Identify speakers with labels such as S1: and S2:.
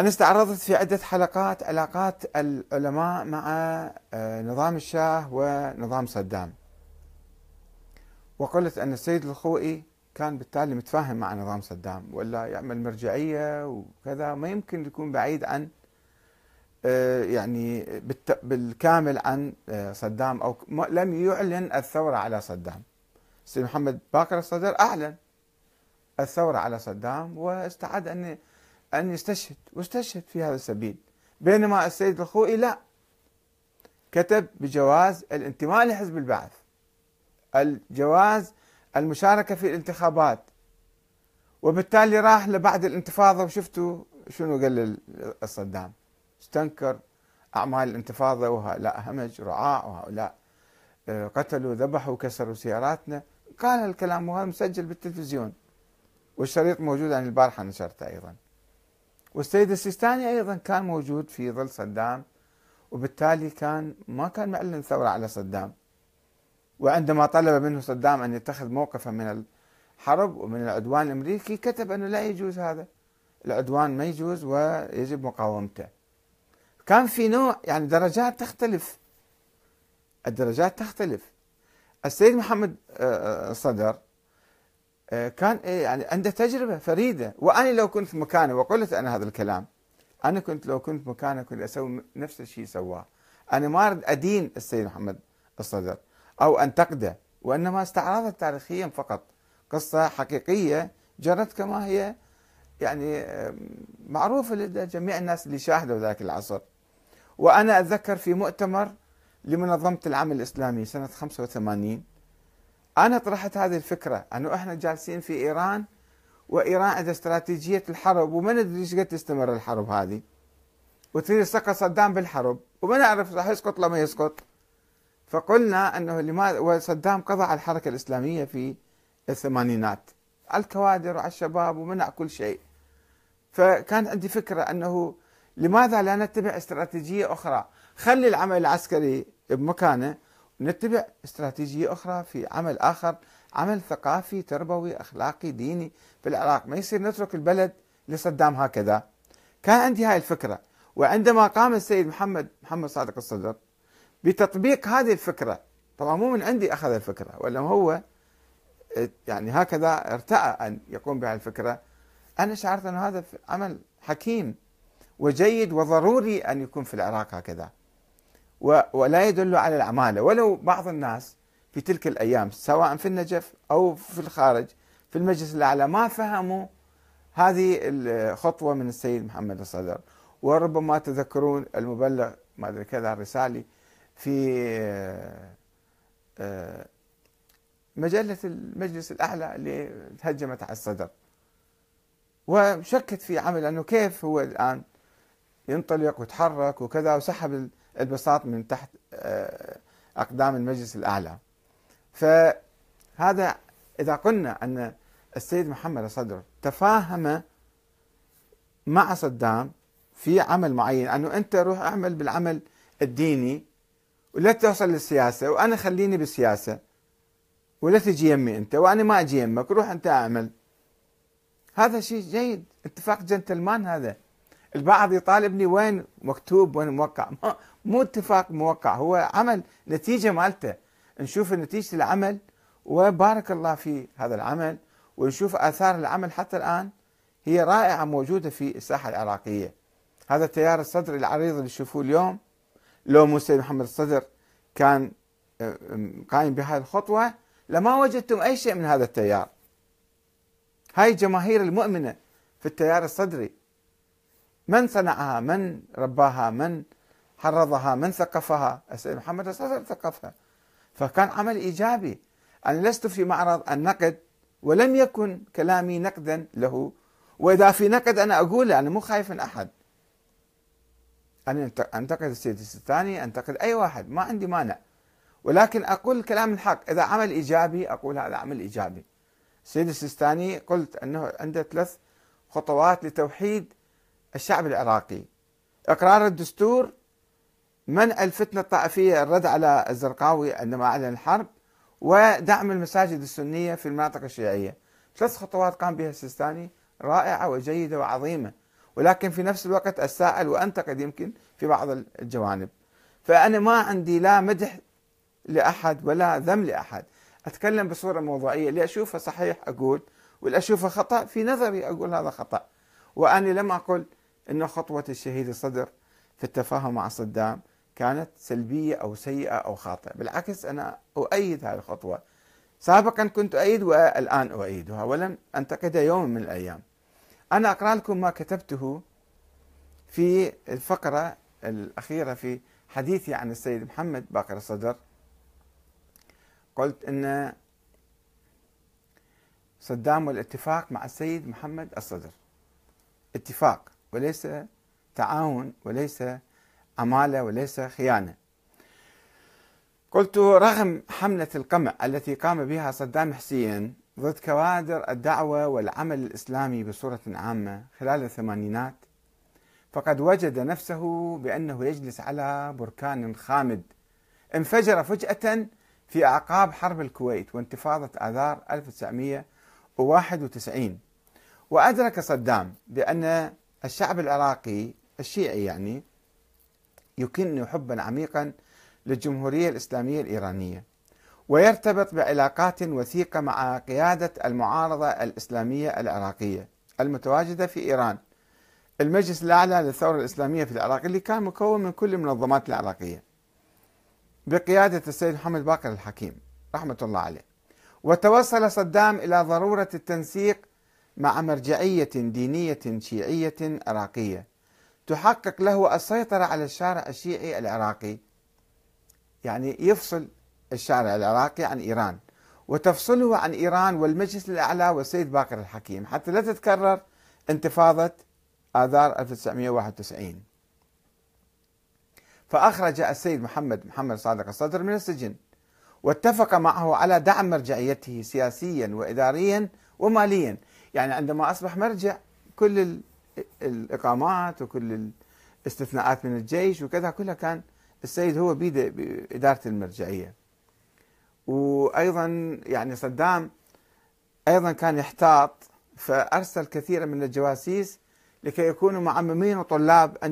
S1: أنا استعرضت في عدة حلقات علاقات العلماء مع آه، نظام الشاه ونظام صدام. وقلت أن السيد الخوئي كان بالتالي متفاهم مع نظام صدام ولا يعمل مرجعية وكذا ما يمكن يكون بعيد عن آه، يعني بالكامل عن آه، صدام أو لم يعلن الثورة على صدام. السيد محمد باكر الصدر أعلن الثورة على صدام واستعد أن أن يستشهد واستشهد في هذا السبيل. بينما السيد الخوئي لا. كتب بجواز الانتماء لحزب البعث الجواز المشاركة في الانتخابات وبالتالي راح لبعد الانتفاضة وشفتوا شنو قال الصدام. استنكر أعمال الانتفاضة وهؤلاء همج رعاع وهؤلاء آه، قتلوا ذبحوا كسروا سياراتنا. قال الكلام وهذا مسجل بالتلفزيون. والشريط موجود عن البارحة نشرته أيضا. والسيد السيستاني أيضا كان موجود في ظل صدام وبالتالي كان ما كان معلن ثورة على صدام. وعندما طلب منه صدام أن يتخذ موقفا من الحرب ومن العدوان الأمريكي كتب أنه لا يجوز هذا. العدوان ما يجوز ويجب مقاومته. كان في نوع يعني درجات تختلف. الدرجات تختلف. السيد محمد آه، آه، صدر كان إيه، يعني عنده تجربة فريدة. وأنا لو كنت مكانه وقلت أنا هذا الكلام أنا كنت لو كنت مكانه كنت أسوي نفس الشيء سواه. أنا ما اريد أدين السيد محمد الصدر أو انتقده وإنما استعرضت تاريخيا فقط. قصة حقيقية جرت كما هي يعني معروفة لدى جميع الناس اللي شاهدوا ذاك العصر. وأنا أتذكر في مؤتمر لمنظمة العمل الإسلامي سنة 85 أنا طرحت هذه الفكرة أنه إحنا جالسين في إيران وإيران عندها استراتيجية الحرب وما ندري إيش قد تستمر الحرب هذه؟ وتريد سقط صدام بالحرب وما نعرف راح يسقط ولا ما يسقط. فقلنا أنه لماذا وصدام قضى على الحركة الإسلامية في الثمانينات. على الكوادر وعلى الشباب ومنع كل شيء. فكان عندي فكرة أنه لماذا لا نتبع استراتيجية أخرى؟ خلي العمل العسكري بمكانه نتبع استراتيجية أخرى في عمل آخر عمل ثقافي تربوي أخلاقي ديني في العراق ما يصير نترك البلد لصدام هكذا. كان عندي هاي الفكرة وعندما قام السيد محمد محمد صادق الصدر بتطبيق هذه الفكرة طبعا مو من عندي أخذ الفكرة ولا هو يعني هكذا ارتأى أن يقوم بهذه الفكرة. أنا شعرت أن هذا عمل حكيم وجيد وضروري أن يكون في العراق هكذا. ولا يدل على العمالة. ولو بعض الناس في تلك الأيام سواء في النجف أو في الخارج في المجلس الأعلى ما فهموا هذه الخطوة من السيد محمد الصدر. وربما تذكرون المبلغ ما أدري كذا الرسالي في آه، مجلة المجلس الأعلى اللي تهجمت على الصدر. وشكت في عمل أنه كيف هو الآن ينطلق ويتحرك وكذا وسحب البساط من تحت آه، أقدام المجلس الأعلى. فهذا إذا قلنا أن السيد محمد الصدر تفاهم مع صدام في عمل معين أنه أنت روح أعمل بالعمل الديني ولا توصل للسياسة وأنا خليني بالسياسة ولا تجي يمي أنت وأنا ما أجي يمك روح أنت أعمل. هذا شيء جيد اتفاق جنتلمان هذا. البعض يطالبني وين مكتوب وين موقع. مو اتفاق موقع هو عمل نتيجة مالته. نشوف نتيجة العمل وبارك الله في هذا العمل ونشوف آثار العمل حتى الآن هي رائعة موجودة في الساحة العراقية. هذا التيار الصدري العريض اللي تشوفوه اليوم. لو مو سيد محمد الصدر كان آه، قايم بهذه الخطوة لما وجدتم أي شيء من هذا التيار. هاي الجماهير المؤمنة في التيار الصدري. من صنعها؟ من رباها؟ من حرضها؟ من ثقفها؟ السيد محمد الصدر ثقفها. فكان عمل إيجابي. أنا لست في معرض النقد ولم يكن كلامي نقدا له. وإذا في نقد أنا أقوله أنا مو خايف من أحد. أنا أنتقد السيد السيستاني أنتقد أي واحد. ما عندي مانع. ولكن أقول كلام الحق. إذا عمل إيجابي أقول هذا عمل إيجابي. السيد السيستاني قلت أنه عنده ثلاث خطوات لتوحيد الشعب العراقي. إقرار الدستور منع الفتنة الطائفية الرد على الزرقاوي عندما أعلن الحرب ودعم المساجد السنية في المناطق الشيعية. ثلاث خطوات قام بها السيستاني رائعة وجيدة وعظيمة ولكن في نفس الوقت أتساءل وأنتقد يمكن في بعض الجوانب. فأنا ما عندي لا مدح لأحد ولا ذم لأحد. أتكلم بصورة موضوعية. اللي أشوفه صحيح أقول واللي أشوفه خطأ في نظري أقول هذا خطأ. وأنا لم أقل أن خطوة الشهيد الصدر في التفاهم مع صدام كانت سلبية أو سيئة أو خاطئة. بالعكس أنا أؤيد هذه الخطوة. سابقا كنت أؤيد والآن أؤيدها ولم أنتقدها يوم من الأيام. أنا أقرأ لكم ما كتبته في الفقرة الأخيرة في حديثي عن السيد محمد باقر الصدر. قلت أن صدام والاتفاق مع السيد محمد الصدر. اتفاق. وليس تعاون وليس عمالة وليس خيانة. قلت رغم حملة القمع التي قام بها صدام حسين ضد كوادر الدعوة والعمل الإسلامي بصورة عامة خلال الثمانينات فقد وجد نفسه بأنه يجلس على بركان خامد. انفجر فجأة في أعقاب حرب الكويت وانتفاضة آذار 1991 وأدرك صدام بأن الشعب العراقي الشيعي يعني يكن حبا عميقا للجمهورية الإسلامية الإيرانية ويرتبط بعلاقات وثيقة مع قيادة المعارضة الإسلامية العراقية المتواجدة في إيران. المجلس الأعلى للثورة الإسلامية في العراق اللي كان مكون من كل المنظمات العراقية بقيادة السيد محمد باقر الحكيم رحمة الله عليه. وتوصل صدام إلى ضرورة التنسيق مع مرجعية دينية شيعية عراقية. تحقق له السيطرة على الشارع الشيعي العراقي. يعني يفصل الشارع العراقي عن إيران. وتفصله عن إيران والمجلس الأعلى والسيد باقر الحكيم. حتى لا تتكرر انتفاضة آذار 1991 فأخرج السيد محمد محمد صادق الصدر من السجن. واتفق معه على دعم مرجعيته سياسيا وإداريا وماليا. يعني عندما أصبح مرجع كل الإقامات وكل الاستثناءات من الجيش وكذا كلها كان السيد هو بيده بإدارة المرجعية. وأيضا يعني صدام أيضا كان يحتاط فأرسل كثيرا من الجواسيس لكي يكونوا معممين وطلاب